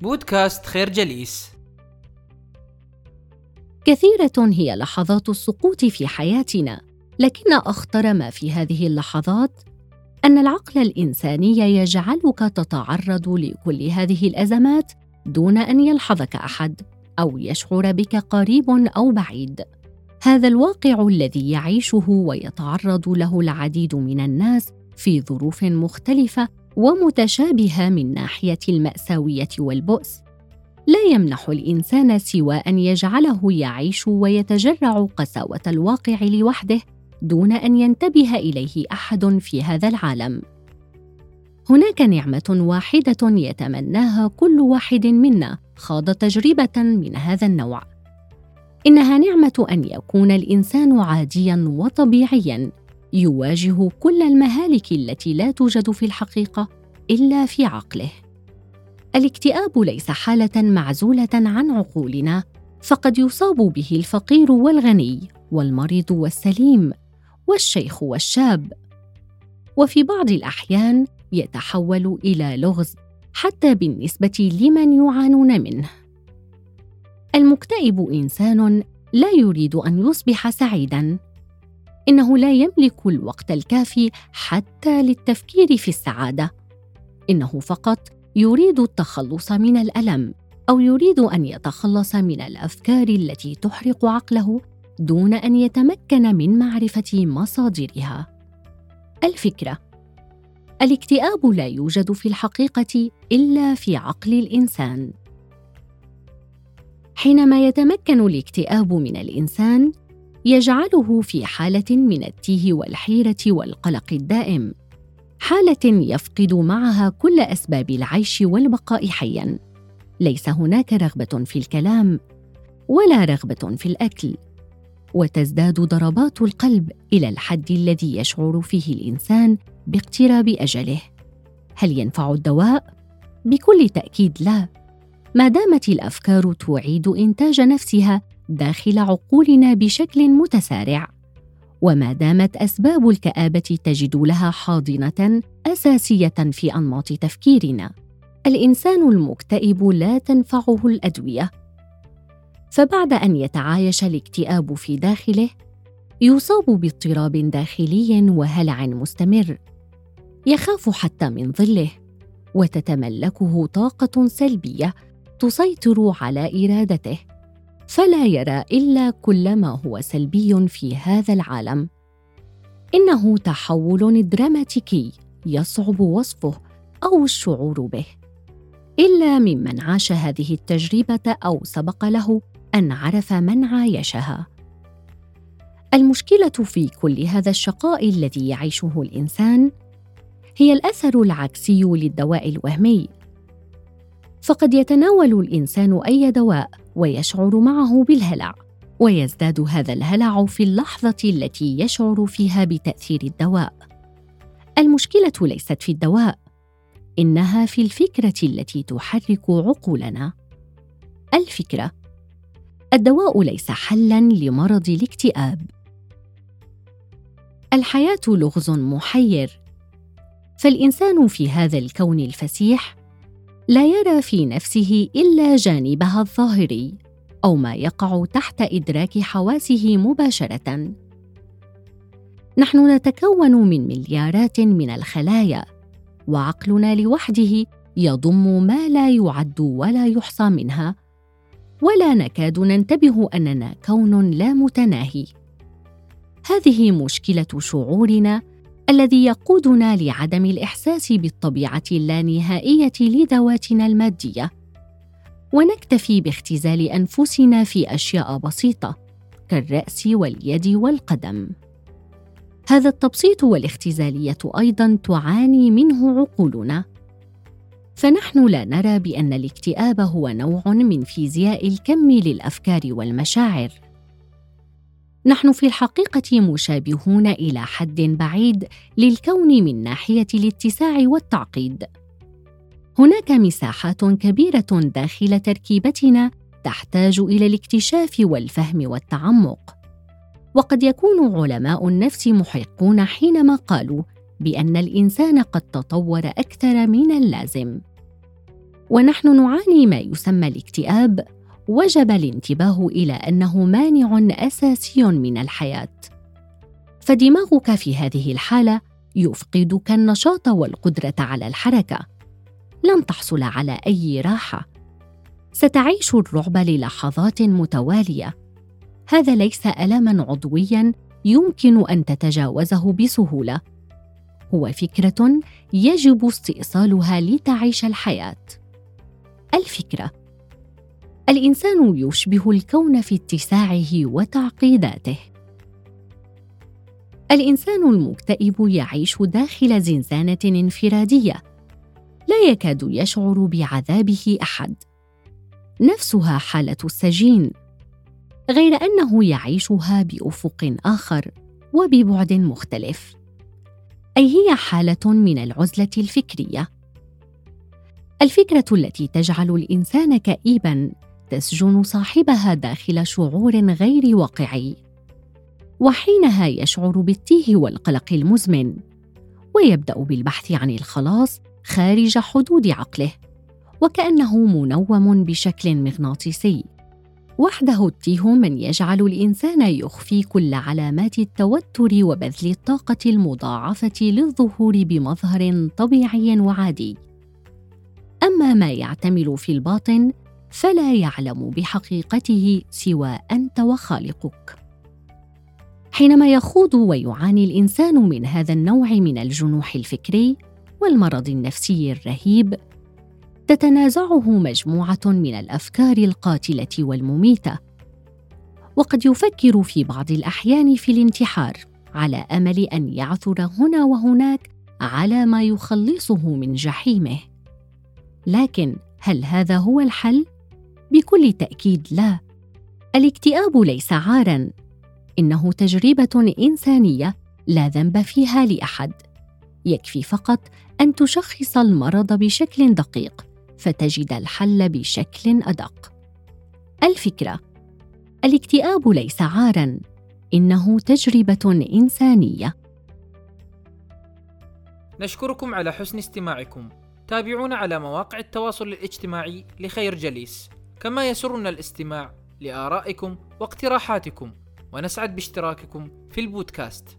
بودكاست خير جليس كثيرة هي لحظات السقوط في حياتنا، لكن أخطر ما في هذه اللحظات أن العقل الإنساني يجعلك تتعرض لكل هذه الأزمات دون أن يلحظك أحد أو يشعر بك قريب أو بعيد. هذا الواقع الذي يعيشه ويتعرض له العديد من الناس في ظروف مختلفة ومتشابهة من ناحية المأساوية والبؤس. لا يمنح الإنسان سوى أن يجعله يعيش ويتجرع قساوة الواقع لوحده دون أن ينتبه إليه أحد في هذا العالم. هناك نعمة واحدة يتمناها كل واحد منا خاض تجربة من هذا النوع. إنها نعمة أن يكون الإنسان عاديا وطبيعيا يواجه كل المهالك التي لا توجد في الحقيقة. إلا في عقله. الاكتئاب ليس حالة معزولة عن عقولنا فقد يصاب به الفقير والغني والمريض والسليم والشيخ والشاب. وفي بعض الأحيان يتحول إلى لغز حتى بالنسبة لمن يعانون منه. المكتئب إنسان لا يريد أن يصبح سعيدا. إنه لا يملك الوقت الكافي حتى للتفكير في السعادة. إنه فقط يريد التخلص من الألم أو يريد أن يتخلص من الأفكار التي تحرق عقله دون أن يتمكن من معرفة مصادرها. الفكرة الاكتئاب لا يوجد في الحقيقة إلا في عقل الإنسان. حينما يتمكن الاكتئاب من الإنسان يجعله في حالة من التيه والحيرة والقلق الدائم. حالة يفقد معها كل أسباب العيش والبقاء حيا. ليس هناك رغبة في الكلام ولا رغبة في الأكل. وتزداد ضربات القلب إلى الحد الذي يشعر فيه الإنسان باقتراب أجله. هل ينفع الدواء؟ بكل تأكيد لا. ما دامت الأفكار تعيد إنتاج نفسها داخل عقولنا بشكل متسارع وما دامت أسباب الكآبة تجد لها حاضنة أساسية في أنماط تفكيرنا. الإنسان المكتئب لا تنفعه الأدوية. فبعد أن يتعايش الاكتئاب في داخله يصاب باضطراب داخلي وهلع مستمر. يخاف حتى من ظله وتتملكه طاقة سلبية تسيطر على إرادته. فلا يرى إلا كل ما هو سلبي في هذا العالم. إنه تحول دراماتيكي يصعب وصفه أو الشعور به. إلا ممن عاش هذه التجربة أو سبق له أن عرف من عايشها. المشكلة في كل هذا الشقاء الذي يعيشه الإنسان هي الأثر العكسي للدواء الوهمي. فقد يتناول الإنسان أي دواء ويشعر معه بالهلع. ويزداد هذا الهلع في اللحظة التي يشعر فيها بتأثير الدواء. المشكلة ليست في الدواء إنها في الفكرة التي تحرك عقولنا. الفكرة الدواء ليس حلا لمرض الاكتئاب. الحياة لغز محير. فالإنسان في هذا الكون الفسيح لا يرى في نفسه إلا جانبها الظاهري أو ما يقع تحت إدراك حواسه مباشرة. نحن نتكون من مليارات من الخلايا وعقلنا لوحده يضم ما لا يعد ولا يحصى منها. ولا نكاد ننتبه أننا كون لا متناهي. هذه مشكلة شعورنا الذي يقودنا لعدم الإحساس بالطبيعة اللانهائية لذواتنا المادية. ونكتفي باختزال أنفسنا في أشياء بسيطة كالرأس واليد والقدم. هذا التبسيط والاختزالية أيضا تعاني منه عقولنا. فنحن لا نرى بأن الاكتئاب هو نوع من فيزياء الكم للأفكار والمشاعر. نحن في الحقيقة مشابهون إلى حد بعيد للكون من ناحية الاتساع والتعقيد. هناك مساحات كبيرة داخل تركيبتنا تحتاج إلى الاكتشاف والفهم والتعمق. وقد يكون علماء النفس محقون حينما قالوا بأن الإنسان قد تطور أكثر من اللازم. ونحن نعاني ما يسمى الاكتئاب وجب الانتباه إلى أنه مانع أساسي من الحياة. فدماغك في هذه الحالة يفقدك النشاط والقدرة على الحركة. لن تحصل على أي راحة. ستعيش الرعب للحظات متوالية. هذا ليس الما عضويا يمكن أن تتجاوزه بسهولة. هو فكرة يجب استئصالها لتعيش الحياة. الفكرة الإنسان يشبه الكون في اتساعه وتعقيداته. الإنسان المكتئب يعيش داخل زنزانة انفرادية. لا يكاد يشعر بعذابه أحد. نفسها حالة السجين. غير أنه يعيشها بأفق آخر وببعد مختلف. أي هي حالة من العزلة الفكرية. الفكرة التي تجعل الإنسان كئيبا تسجن صاحبها داخل شعور غير واقعي. وحينها يشعر بالتيه والقلق المزمن ويبدأ بالبحث عن الخلاص خارج حدود عقله وكأنه منوم بشكل مغناطيسي. وحده التيه من يجعل الإنسان يخفي كل علامات التوتر وبذل الطاقة المضاعفة للظهور بمظهر طبيعي وعادي. أما ما يعتمل في الباطن فلا يعلم بحقيقته سوى أنت وخالقك. حينما يخوض ويعاني الإنسان من هذا النوع من الجنوح الفكري والمرض النفسي الرهيب تتنازعه مجموعة من الأفكار القاتلة والمميتة. وقد يفكر في بعض الأحيان في الانتحار على أمل أن يعثر هنا وهناك على ما يخلصه من جحيمه. لكن هل هذا هو الحل؟ بكل تأكيد لا. الاكتئاب ليس عارا. إنه تجربة إنسانية لا ذنب فيها لأحد. يكفي فقط أن تشخص المرض بشكل دقيق فتجد الحل بشكل أدق. الفكرة الاكتئاب ليس عارا. إنه تجربة إنسانية. نشكركم على حسن استماعكم. تابعونا على مواقع التواصل الاجتماعي لخير جليس. كما يسرنا الاستماع لآرائكم واقتراحاتكم ونسعد باشتراككم في البودكاست.